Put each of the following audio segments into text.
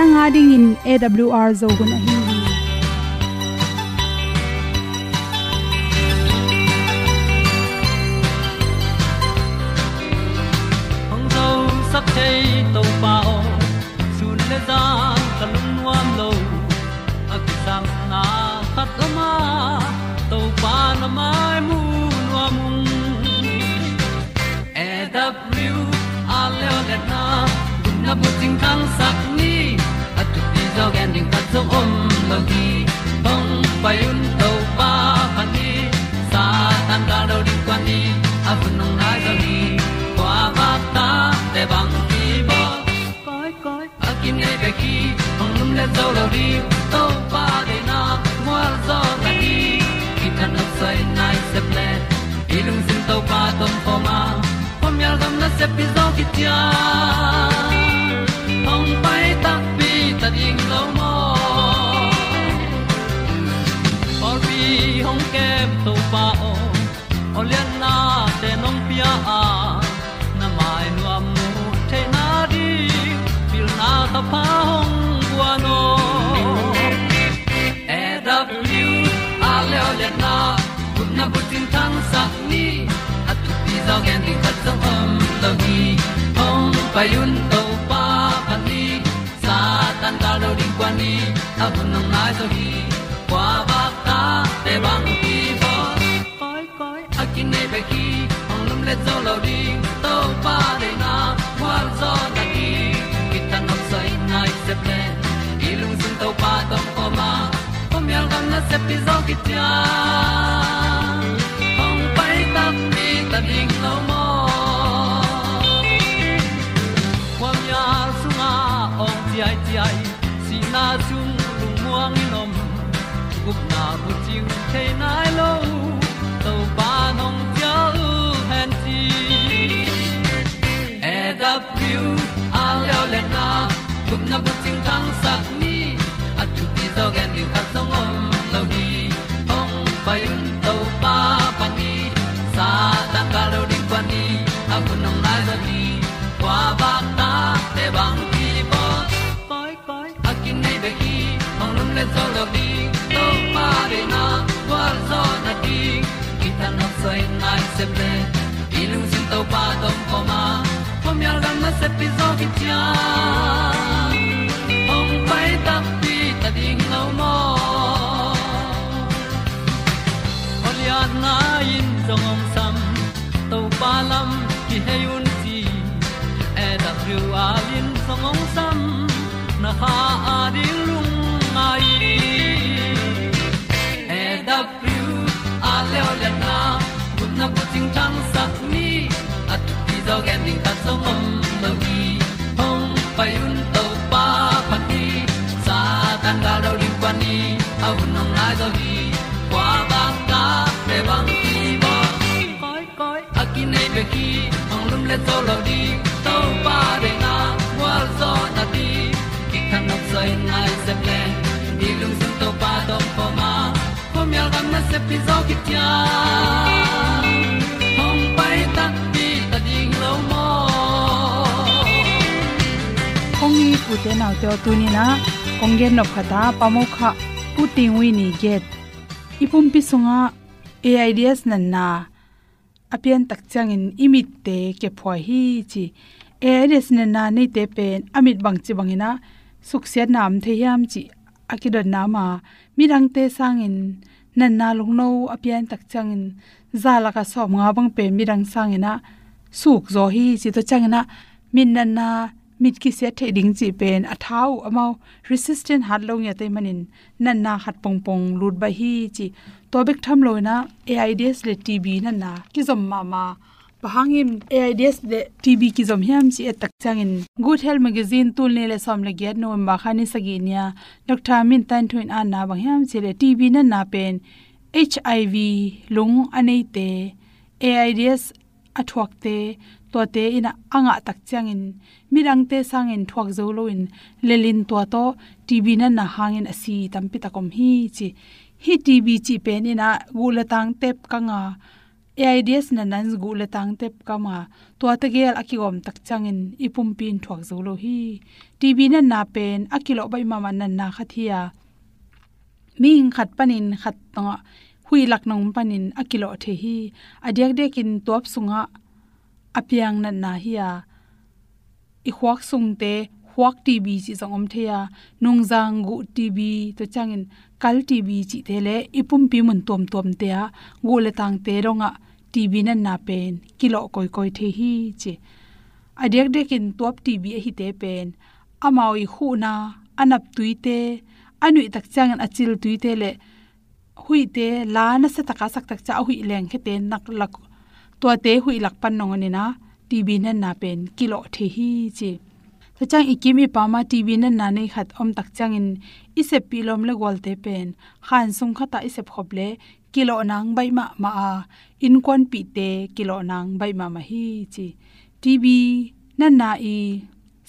nanga ding in awr zo gun a hi hong zo sak chei to pao sun le za ta lun nuam lo a ki sam na khat o ma to pa na mai mu nuam e da a le na gun na bu ting tang sak zo om lo gi hong pai un to pa pa ni sa tan ga do di kwan ni a bu nong nai zo ni kwa ba ta te bang ki bo koi koi a kim nei be ki hong lum le zo lo di to pa de na mo zo ta ni ki ta na sai nai se ple ilung sin to pa tom pa ma. Pom yal gam na se pi zo ki tia tu pi ding khat zo om lo gi hong pa yun to pa pa ni, sa tan ga lo ding kwan ni. A bu nang mai gi kwa ba ta te bang ki bo koi koi a kin nei be ki ong lum le zo lo ding to pa de na kwa zo na ki ki ta na sai nai se ple i sun to pa tom ko ma. Pom yal gam na se pi zo ki canine. Se ple i lung sin to pa tom poma pom yal gam na se pi zo ki tia ong pai ta pi ta ding lo mo. Ol ya na in song om sam to pa lam ki he un ti e da thru a lin song om sam, na ha at ti zo gen ding ta zong om lo gi hong pai un to pa pa ti sa tan ga do ri pa ni au nong lai do gi kwa ba ta pe bang ki bo koi koi a nei be ki hong lum le to lo di to pa de na wa zo na di ki kan nok sai nai se ple ni lung sun to pa do pa ma. Po mi al gam na se pi zo ki tia ong ni pu te nau te tu ni na ong gen no khata pamo kha pu wi ni get ipum pi sunga aids nan na apian tak chang in imit te ke phoi hi chi aids nan na nei te pen amit bang chi bangina suksiat nam the yam chi akidon nama mirang te sangin nan na lung no apian tak changin zala ka som nga bang pe mirang sangina suk zo hi chi to changina min nan na mit ki se the ding chi pen a thau amao, resistant hat long ya te manin nan na hat pong pong lut ba hi chi to bek tham loina na aids le tb nan na ki zom ma ma pahangim aids le tb ki zom hiam chi atak changin, good health magazine, tul ne le som le gyat no ma khani sagi nia dr min tan thuin an na bang hiam chi le tb nan na pen hiv lung anei te aids athuak te to te ina anga tak changin mirang te sangin thuak zo lo in, lelin to to tv na na hangin asi tampi takom hi chi. Hi tv chi pen ina gula tang tep kanga aids na nan gula tang tep kama to ta gel akiom tak changin ipum pin thuak zo lo hi. Tv na na pen akilo bai mama nan na khathia ming khat panin khat ta hui lak nong panin akilo the hi. Adyak dekin top sunga apiang na na hiya i huak sung te, huak tv chi zong om theya nong jang gu tv to changin kal tv chi te le ipum pi mun tom tom te a. Gu le tang te ronga tv na na pen. Kilo koi koi the hi chi. Adek dekin top tv a hi te pen. Amawi hu na anap tuite anui tak changan achil tuite le. Hui te, la na sa taka sak tak cha hui leng khe te nak lak ตัวเตหุยหลักปันนองนี่นะทีวีนั่นนาเป็นกิโลเทฮีจีถ้าจ้างอีกิมีปามาทีวีนั่นนาในขัดอมตักจ้างอินอิเสปีลมเละกอลเตเป็นขันซุงขตาอิเปขบเลกิโลนางใบมะมาอาอินควนปีเตกิโลนางใบมะมาฮีจีทีวีนั่นนาอี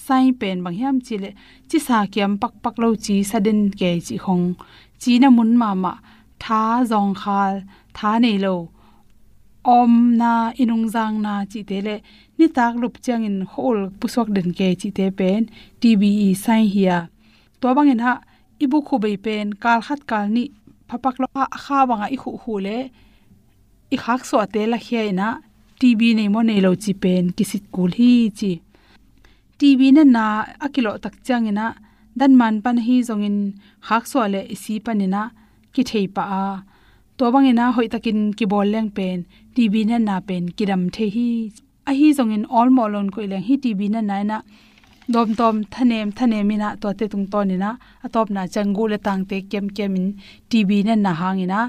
ไซเป็นบางแห่งจีเลจีสาเกียมปักปักเลาจีสะดินเกจีขงจีนมุนมามาท้าจองคาท้าในโล om na inung jang na chi te le ni tak lup chang in hol pusok den ke chi te pen TBE sai hia. to bang in ha, ibu khu bei pen kal khat kal ni phapak lo a kha wanga i khu hu le. I khak so te la khia ina tb nei mo nei lo chi pen kisit kul hi chi. Tb na na akilo tak chang ina dan man pan hi zong in khak so le isi panina ki thei pa a to bangena hoi takin ki bol leng pen tv na na pen, kiram the hi, a hi zong in all molon ko leng. Hi tv na na na dom tom, thanem thanem ina to te tung ton ina atop na changu le tang te kem kem in tv na na hangina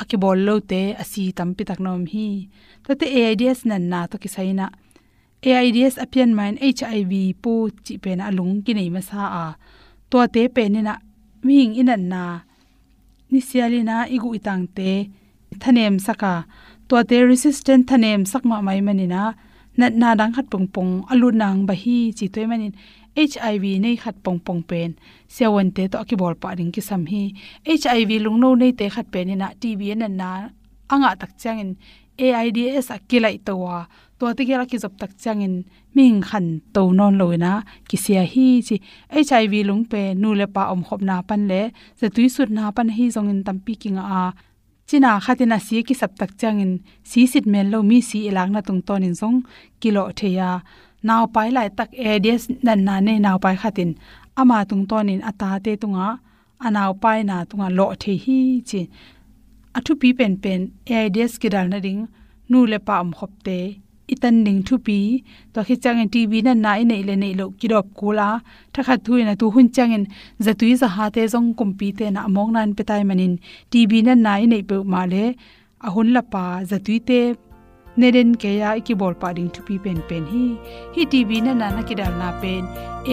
aki bol lo te asi tampi tak nom hi. To te aids na na to ki saina aids apian main hiv pu chi pen alung ki nei ma sa a. To te pen ina ming inan na ni sialina igu itang te thanem saka to te resistant thanem sakma mai manina nat na dang khat pong pong alu nang ba hi chi toy manin hiv nei khat pong pong pen sewon te to ki bol pa ring ki sam hi hiv lung no nei te khat pen ina tv na na anga tak changin aids akilai towa. ตัวที่เราคิดจบตักจังเงินมิ่งขันโตนอนเลยนะกิเสียฮีจีไอชายวีลุงเปนูเลปาอมขบนาปันเละจะตุยสุดนาปันฮีทรงเงินตัมปีกิงอาจีน่าขัดนาเสียกิสับตักจังเงินสีสิทเมลโลมีสีอีลังนาตรงตอนนินรงกิโลเทียนาวไปหลายตักเอเดียสดันนาเนนาวไปขัดินอามาตรงตอนนินอัตาเตตุงอาอานาวไปนาตุงอาโลเทฮีจีอทุปีเป็นเป็นเอเดียสกิดานาดิงนูเลปาอมขบเต itan ning thu pi to khi chang en tv na nai nei le nei lo ki dop kula tha kha thu na tu hun chang en za tu za ha te jong kum pi te na mong nan pe tai manin. Tv na nai nei pe ma le, a hun la pa za tu te neren ke ya e ki bol pa ding thu pi pen pen hi. Hi tv na na na ki dal na pen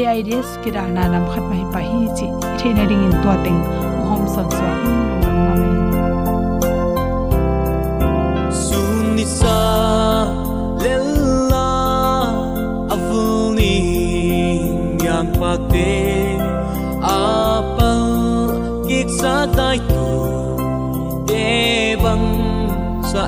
aids kidal na nam khat mai pa hi chi, the na ring in to teng, hom sang swa sa tai tu de bang sa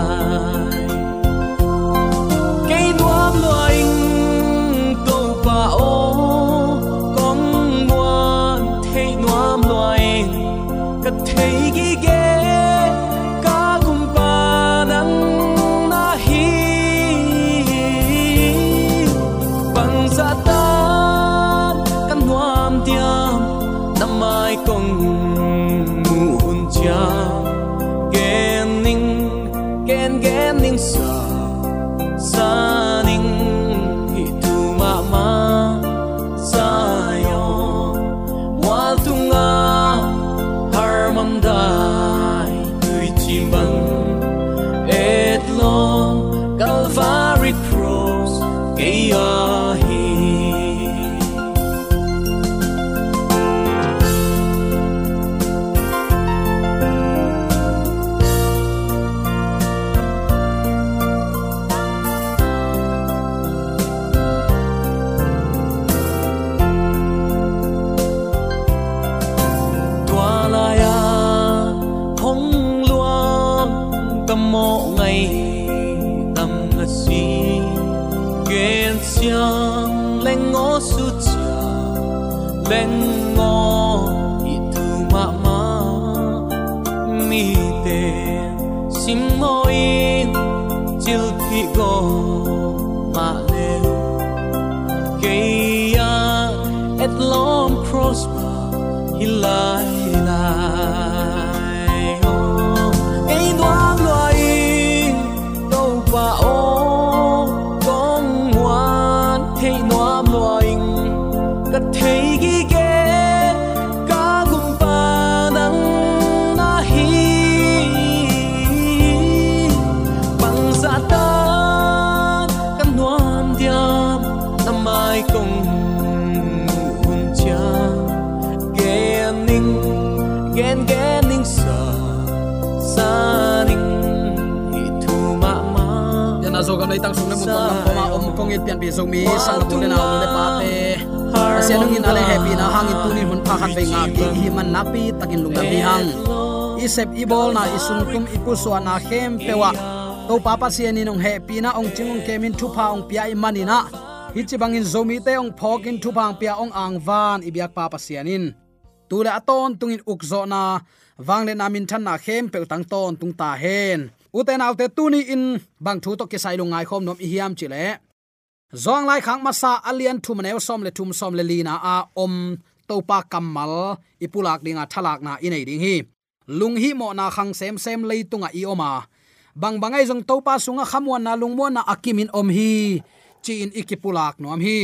sim mo in chil thi go ma leo Kaya et long prosper hi nei tang sung na mun tong ko ma om kong it pian bi zo mi sang tu le na le pa te asia nung in ale happy na hangin tu ni hun pha khan ve nga ki hi man na pi takin lung da bi hang isep ibol na isung tum ipu so na khem pewa to papa sian ni nong happy na ong chingong kemin thu pha ong pia i mani na. Hi chi bangin zomi te ong phokin thu phang pia ong ang van ibyak papa sianin tule aton tungin ukzo na. Wangle namin than na khem pe tang ton tung ta hen uten autte tuni in bang thu to ke sai lu ngai khom nom i hiam chile. Zong lai khang masa alian thum neu som le thum som le lina a om topa kamal ipulak dinga thalak na inei ding hi. Lung hi mo na khang sem sem leitunga i oma. Bang bangai jong topa sunga khamwan na lungmon na akimin om hi. Chi in ikipulak nom hi.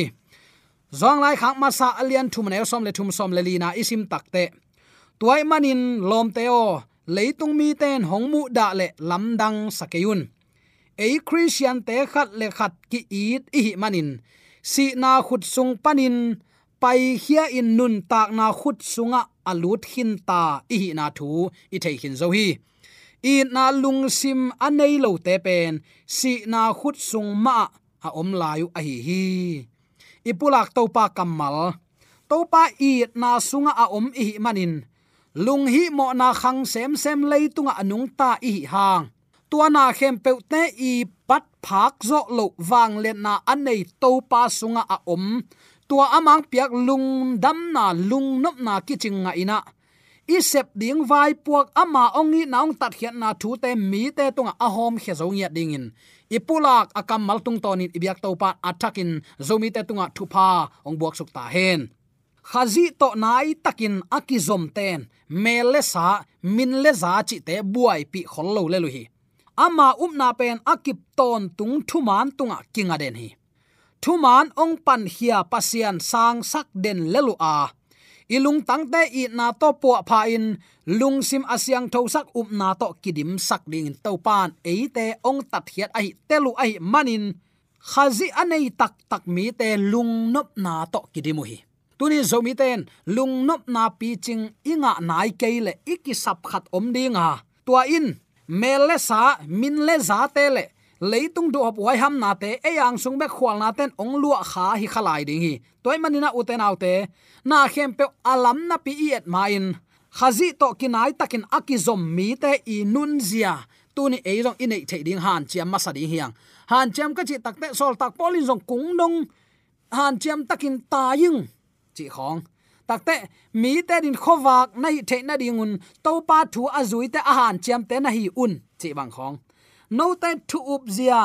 Zong lai khang masa alian thum neu som le thum som le lina isim takte tuai manin lom teo leitung mi ten hongmu da le lamdang sakeyun ei christian te khat le khat ki it i manin si na khut sung panin pai hia in nun tak na khut sunga alut hin ta i na thu i thei hin zo hi i na lung sim anei lo te pen si na khut sung ma a om layu a hi hi ipulak topa kamal topa i na sunga a om i manin lung hi mo na khang sem sem leitunga anung ta i hang. Tua na khem pe te i pat phak zo lo wang len na anei to pa sunga a om. Tua amang piak lung dam na lung nop na kiching nga ina. Isep ding vai puak ama ongi naung tat hian na thu te mi te tunga a hom khe zo ngia ding in. Ipulak akam maltung tonin ibyak to pa atakin zomi te tunga thupa ong buak suk ta hen khazi to nai takin akizom ten. Mele sa, min le za chi te buai pi khollo le lu hi. Ama umna pen akip ton tung thuman tunga kinga den hi. Thuman ong pan hia pasian sang sak den lelu a. Ilung tangte i na to po pha in, lung sim asyang tho sak up na to kidim sak ding to pan. Eite ong tat hiat ai telu ai manin. Khazi anei tak tak mi te lung nop na to kidimu hi tuni zomi ten, lung nop na pi ching inga nai keile iki sap khat om dinga. Tua in mele sa, min le za te le. Leitung do op wai ham na te e yang sung be khwal na ten ong lua kha hi khalai ding hi. Toy manina uten autte na khem pe alam na pi et main khazi to kinai takin akizom mi te i nun zia. Tuni e rong inei thei ding han chiam ma sa ding hiang. Han chiam ka chi takte sol tak polin jong kung dong han chiam takin ta yung chi khong takte mi te din khowak nai the na dingun to pa thu azui te a han chiam te na hi un chi bang khong no te thu up zia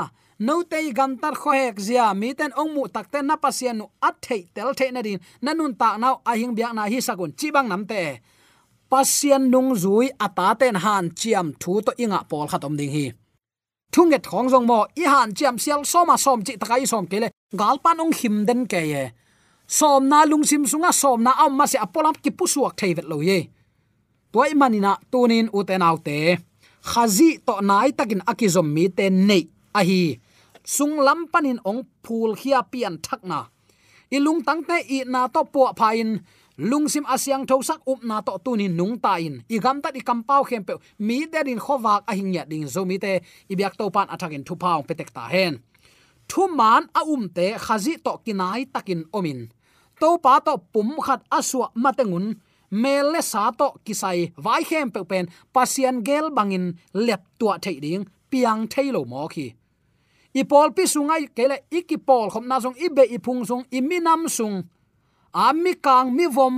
no te gam tar kho hek zia mi ten ong mu takte na pasien nu at thei tel the na din nanun ta nau a hing biak na hi sakun chi bang nam te pasien nung zui ata ten han chiam thu to inga pol khatom ding hi thunget khong jong mo i han chiam sial soma som chi takai som kele galpan ong him den ke ye som na lung sim sunga som na am ma se apolam ki pusuak theivet lo ye. Toy manina tunin uten autte khazi to nai takin akizom mi te nei ahi. Sung lam panin ong phul khia pian thakna ilung tangte i na to po phain. Lungsim asyang thosak up na to tunin nung ta in. I gam ta di kampau khem pe mi derin khowak a hingya ding zo mi te. I byak to pan athakin thu paung petek ta hen. Thu man a um te, khazi to kinai takin omin to pa to pum khat aswa matengun mele sa to kisai vai khem pe pen pasian gel bangin lep tua thei ding piang thei lo mo khi i pol pi sungai kele ikipol khom na song ibe ipung sung iminam sung ami kang mi vom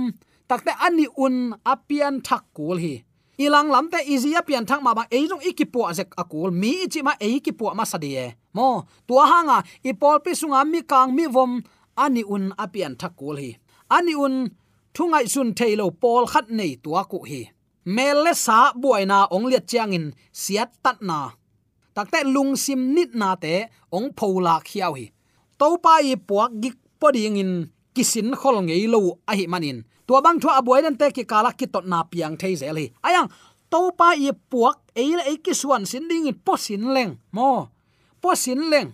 takte ani un apian thak kul hi ilang lamte easy apian thak ma ba eijong ikipo azek akul mi chi ma eikipo ma sadie mo tua hanga ipol pi sunga mi kang mi vom ani un apian thakul hi. Ani un thungai sun thailo pol khat nei tua ku hi. Mel le sa buaina ong liat changin siat tat na. Takte lung sim nit na te ong phola khiaw hi. To pa i puak gik poding in kisin khol ngei lo a hi manin. Tua bang thua abuai dan te ki kala ki tot na piang thei zel hi. Ayang to pa i puak e le e ki suan sin ding in posin leng. Mo posin leng.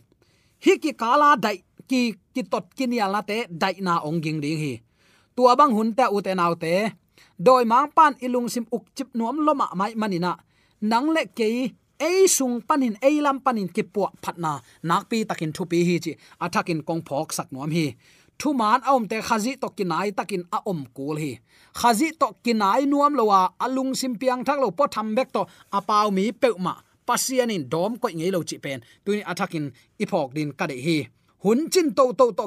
Hi ki kala dai ki ki tot kin ya la te dai na ong ging ding hi. Tua abang hun ta u te nau te, doi mang pan ilung sim uk chip nuam loma mai manina. Nang le ke ei sung panin, ei lam panin ki pu phatna nak pi takin thu pi hi chi athakin kong phok sak nuam hi. Thu man aom te khazi to kinai takin a om kul hi. Khazi to kinai nuam lowa alung sim piang thak lo po tham bek to apau mi peuma pasianin dom ko ngei lo chi pen. Tuin athakin ipok din ka de hi hun chin to to to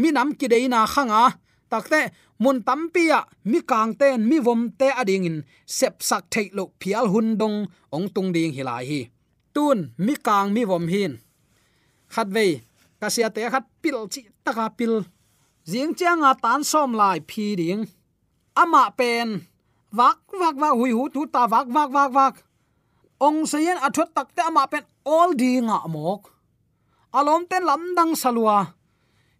mi nấm ki deina khanga takte mun tampia mi kang ten mi vom te ading in. Sep sak thei lo phial hun dong, ong tung ding hilai hi. Tun, mi kang, mi vom hin. Khat ve kasia te khat pil chi taka pil. Jing changa tan som lai phi ding. Ama pen vak vak vak hui hu tu ta vak vak vak vak ong sayen athot takte ama pen all dinga mok alom ten lam dang salua.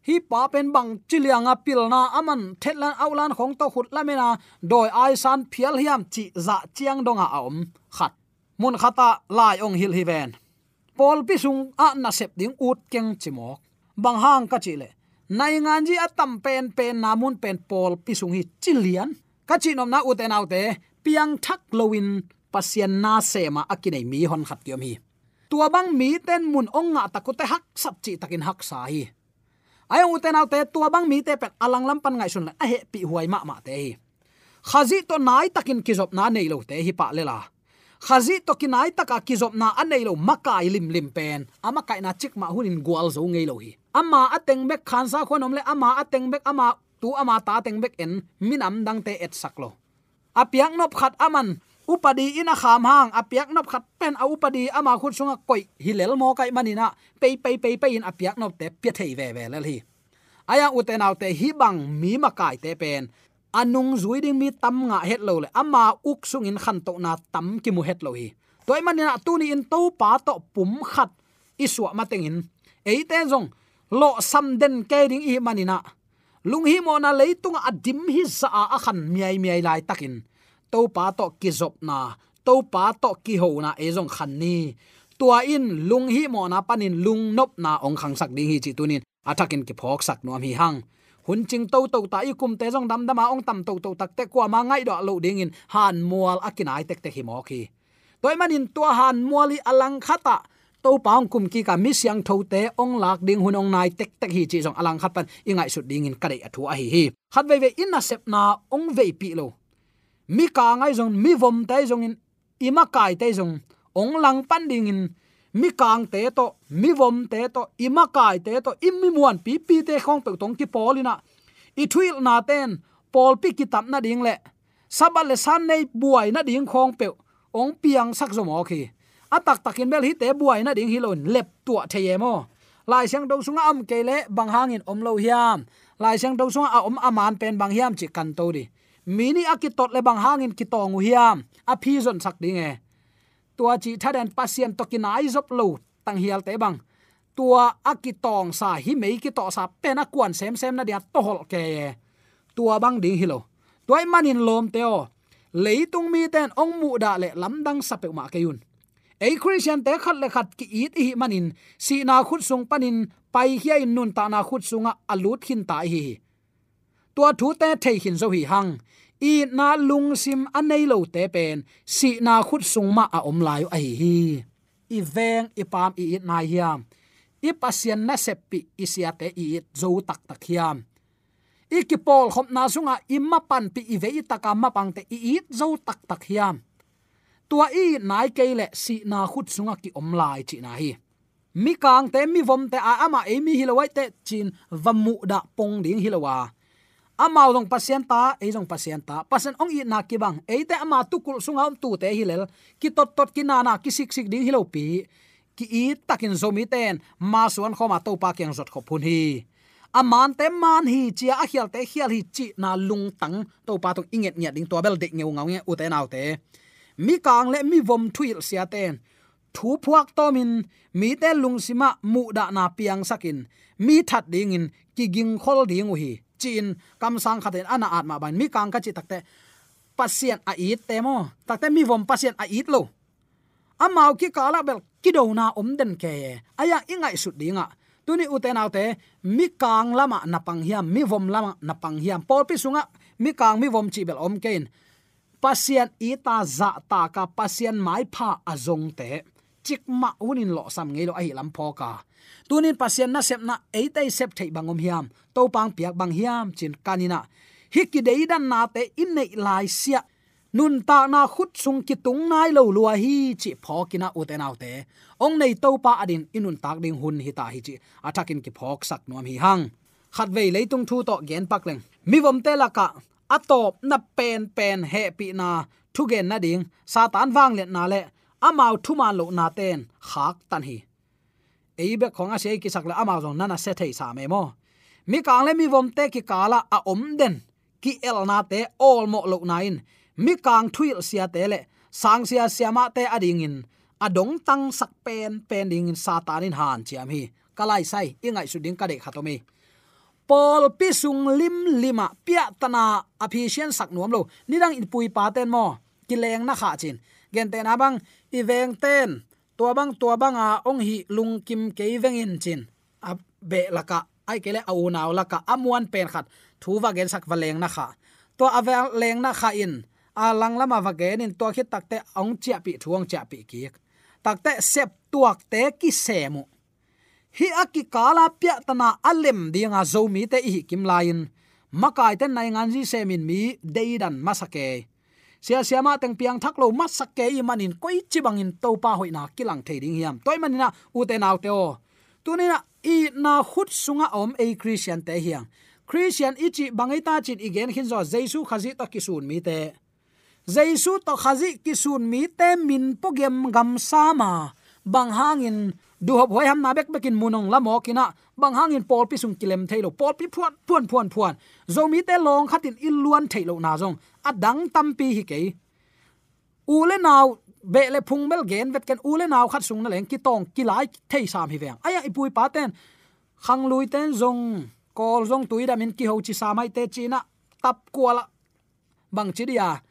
Hi pa pen bang chilianga pilna aman, thetlan aulan khong to khut lamena, doi ai san phial hiam chi za chiang donga om khat. Mun khata lai ong hil hi ven. Pol pi sung a na sep ding ut keng chimok. Bang hang ka chile nai ngan ji atam pen pen namun pen pol pi sung hi chilian. Ka chi nom na uten autte, piang thak lowin, pasien na sema akinai mi hon khat tiom hi tua bang mi ten mun ong nga takute hak sap chi takin hak sa hi. Ayong uten autte tua bang mi te pet alang lam pan ngai sun la a he, pi huai ma ma te hi. Khazi to nai takin kizop na nei lo te hi pa lela khazi to kinai taka kizop na anei lo makai lim lim pen. Ama kai na chik ma hunin gwal zo ngei lo hi. Ama ateng bek khan sa khonom le, ama ateng bek, ama tu ama ta teng bek en minam dang te et saklo apiang nop khat aman upadi ina kham hang apiak nop khat pen a upadi ama khut sunga koi. Hilel mo kai manina pe pe pe pe in apiak nop te pia thei ve ve le hi. Aya uten te hi bang mi ma kai te pen. Anung zui ding mi tam nga het lo le, ama uk sung in khan to na tam ki mu het lo hi. Toy manina, tu ni in to pa to pum khat iswa ma ei te zong, lo sam den ke ding i manina. Lung hi mo na leitung adim hi sa a khan miai miai lai takin to pa to ki zop na. To pa to ki ho na e zong khan ni. Tua in lung hi mo na panin lung nop na ong khang sak ding hi chi tunin. Atakin ki phok sak nuam hi hang. Hun ching to to ta i kum te jong dam dama ong tam to to tak te kwa ma ngai do lo ding in han mual akinai tek te hi mo ki toy manin tua han muali alang khata to paung kum ki ka mi siang tho te ong lak ding hun ong nai tek tek hi chi jong alang khat pan ingai su ding in kare athu a hi hi. Khat ve ve in na sep na ong ve pi lo mi ka ngai jong mi vom tai jong in ima kai tai jong ong lang pan ding in, mi kang te to, mi vom te to ima kai te to immi muan pi pi te khong pe tong ki polina i thuil na ten pol pi ki tap na ding le. Sabal le san nei buai na ding khong pe, ong piang sak zo mo khi atak takin bel hi te buai na ding hilon lep tua theye mo. Lai sang dong sunga am ke le bang hangin om lo hiam. Lai sang dong sunga a om aman pen bang hiam chi kan to di. Mini akitot le bang hangin ki tong hiam a phi zon sak ding e tua chi thaden pasien to kinai zop lo tang hial te bang tua akitong sa hi mei ki to sa pena kwan sem sem na dia to hol ke tua bang ding hilo toy manin lom teo leitung mi ten ong mu da le lamdang sape ma ke yun ei christian te khat le khat ki it hi manin si na khut sung panin pai hiai nun ta na khut sunga alut hin ta hi tua thu te thei hin zo hi hang i na lung sim anei lo te pen si na khut sung ma a om lai ai hi. I veng i pam i it na hiam. I pasien na seppi i sia te i it zo tak tak hiam. I ki pol khop na sunga i ma pan pi i ve i taka ma pang te i it zo tak tak hiam. Tua i nai ke le si na khut sunga ki om lai chi na hi. Mi kang te, mi vom te a ama e mi hilawai te, chin vamu da pong ding hilawa amau dong pasien ta e dong pasien ta pasen ong i na ki bang e te ama tu kul sunga um tu te hilel. Ki tot tot ki na na ki sik sik ding hilo pi. Ki i takin zomi ten. Ma suan khoma to pa kyang zot kho phun hi. Aman te man hi, chia a hial te hial hi chi na lung tang. To pa to inget nya ding to bel de ngeu ngau nge u te nau te. Mi kang le mi vom thuil sia ten. Thu phuak to min. Mi te lung sima mu da na piang sakin. Mi that ding in. Ki ging khol ding hi chin kam sang khaten ana atma ban, mi kang ka chi takte pasien a it te mo. Takte mi vom pasien a it lo. Amau ki kala bel kido na om den ke. Aya ingai sut dinga. Tuni uten autte mi kang lama na pang hiam, mi vom lama na pang hiam. Pol pi sunga, mi kang mi vom chi bel om kein pasien ita za ta ka pasien mai pha azong te chik ma unin lo sam ngelo ai lam pho ka. Tunin pasien na sep na eitai sep thei bangom hiam. To pang piak bang hiam chin kanina hiki dei dan na te in nei lai sia. Nun ta na khut sung ki tung nai lo lua hi chi phokina uten autte ong nei to pa adin inun tak ding hun hi ta hi chi. Atakin ki phok sak nom hi hang. Khat vei leitung thu to gen pak leng. Mi vom te la ka. Atop na pen pen he pi na. Thu gen na ding. Satan wang le na le amau thuma lo na ten, khak tan hi. Eibe khonga sei ki sakla amau jong nana se thei sa me mo. Mi kang le mi vom te ki kala a om den, ki el na te all mo lo nain mi kang thuil sia te le, sang sia siama te ading in. Adong tang sak pen pen ding in satanin han chiam hi. Kalai sai ingai su ding ka de khatomi pol pi sung lim lima pia tana aphisien sak nuam lo. Nirang in pui pa ten mo kileng na kha chin. Gen ten abang, i veng ten. Tua bang tua bang a ong hi lung kim ke veng in chin. A be laka. Ai kele au naw laka. Amuan pen khat. Thu va gen sak valeng na kha. To avel leng na kha in. A lang lama va gen in. To khit takte ong chia pi thuang chia pi ki takte sep tuak te ki semu hi aki kala pya tana alem dinga zomi te hi kim lain makai ten nai ngan ji semin mi deidan masake sia sia ma teng piang thak lo masake i manin koi chi bangin to pa hoina kilang thading hiam. Toy manina u te naw te o. Tunina i na khut sunga om a christian te hiang. Christian ichi bangai ta chin igen hin zo jesu khazi to kisun mi te. Jesu to khazi kisun mi te min pogem gam sama bang hangin du hop hoi ham na bek bekin munong lamo kina. Bang hangin pol pi sung kilem thailo. Pol pi phuan phuan phuan. Phuan zomi te long khatin iluan thailo na zong. Adang tampi hi ke ule naw be le phung bel gen vet ken ule naw khat sung na leng ki tong ki lai thei sam hi veng. Aya ipui pa ten. Khang lui ten zong. Kol zong tui da min ki ho chi sa mai te chi na tap kwala bang chi dia.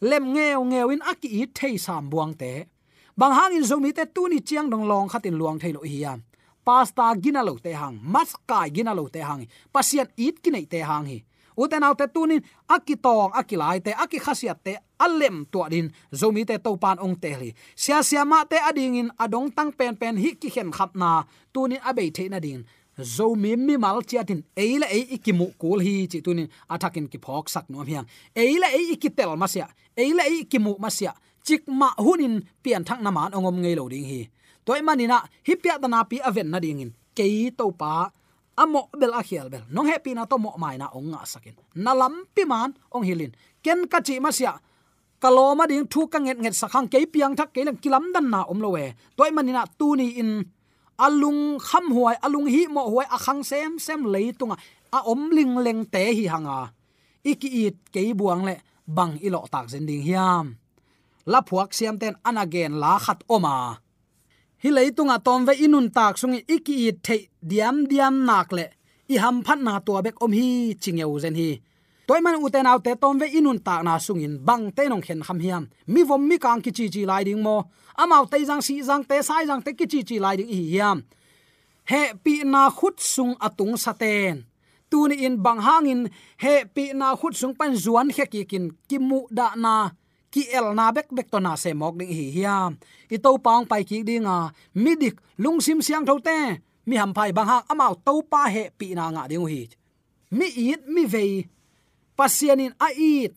Lem ngeo ngeo in aki i thei sam buang te bang hang in zomi te tu ni chiang dong long khatin luang thailo hiam pasta ginalo te hang mas kai ginalo te hang pasien it kinai te hang hi. Uten autte tunin akitong, akilai te aki khasiat te, alem to din zomi te topan ong te li. Sia sia ma te ading in, adong tang pen pen hi ki khem khap na tunin abei the na ding zomi mi mi mal chiatin eila ei ikimu kul hi chi tunin athakin ki phok sak no hiang. Eila ei ikitel masia eila ei ikimu masia chik ma hunin pian thak na man ongom ngei lo ding hi. Toy manina hi pya dana pi aven na ding in. Ke to pa, amo bel a khial bel. Nong happy na to mo mai na ong nga sakin. Na lam pi man, ong hilin ken ka chi ma masia kaloma ding thu ka nget nget sakhang ke piang thak ke lang kilam dan na om lowe toy manina tu ni in, alung kham huai, alung hi mo huai akhang sem sem leitunga a om ling leng te hi hanga. Iki it ke buang le, bang ilo tak zending hiam la phuak siam ten anagen la khat oma. Hi leitunga tom ve inun tak sungi iki i the diam diam nak le. I ham phat na to bek om hi, chingeu zen hi. Toy man uten autte tom ve inun tak na sungin bang te nong khen kham hiam. Mi vom mi kang ki chi chi lai ding mo. Amau te jang si jang te, sai jang te ki chi chi lai ding hi hiam. He pi na khut sung atung saten tuni in bang hangin, he pi na khut sung pan zuan he ki kin kimu da na ki el na bek bek to na se mok ding hi hiam i to paung pai ki dinga midik lungsim siang thote mi ham phai bang hang amao to pa he pi na nga ding hi. Mi it, mi ve pasianin a it.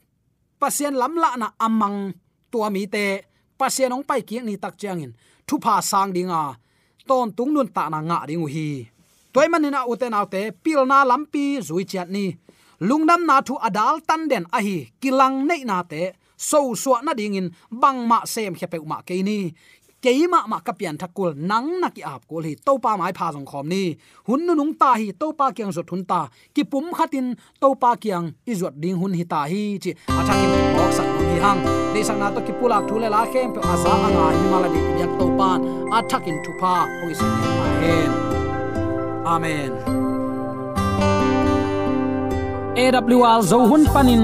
Pasien lam la na amang. Tua mi te. Pasien ong pai ki ni tak changin thu pa sang dinga ton tung nun ta na nga ding hi. Toy manina uten autte pil na lampi zui chat ni. Lungnam na thu adal tan den a hi. Kilang nei na te. So suwa na ding in bang ma sem khepe ma ke ni keima ma kapian thakul nang na ki ap kol hi to pa mai pha jong khom ni hun nu nung ta hi to pa kyang zot hun ta ki pum khatin to pa kyang izot ding hun hi ta hi chi athakin bok sak hi hang de sang na to ki pulak thule la khem pe asa anga hi mala di yak to pan athakin thu pa oi sin ma hen amen AWR zo hun panin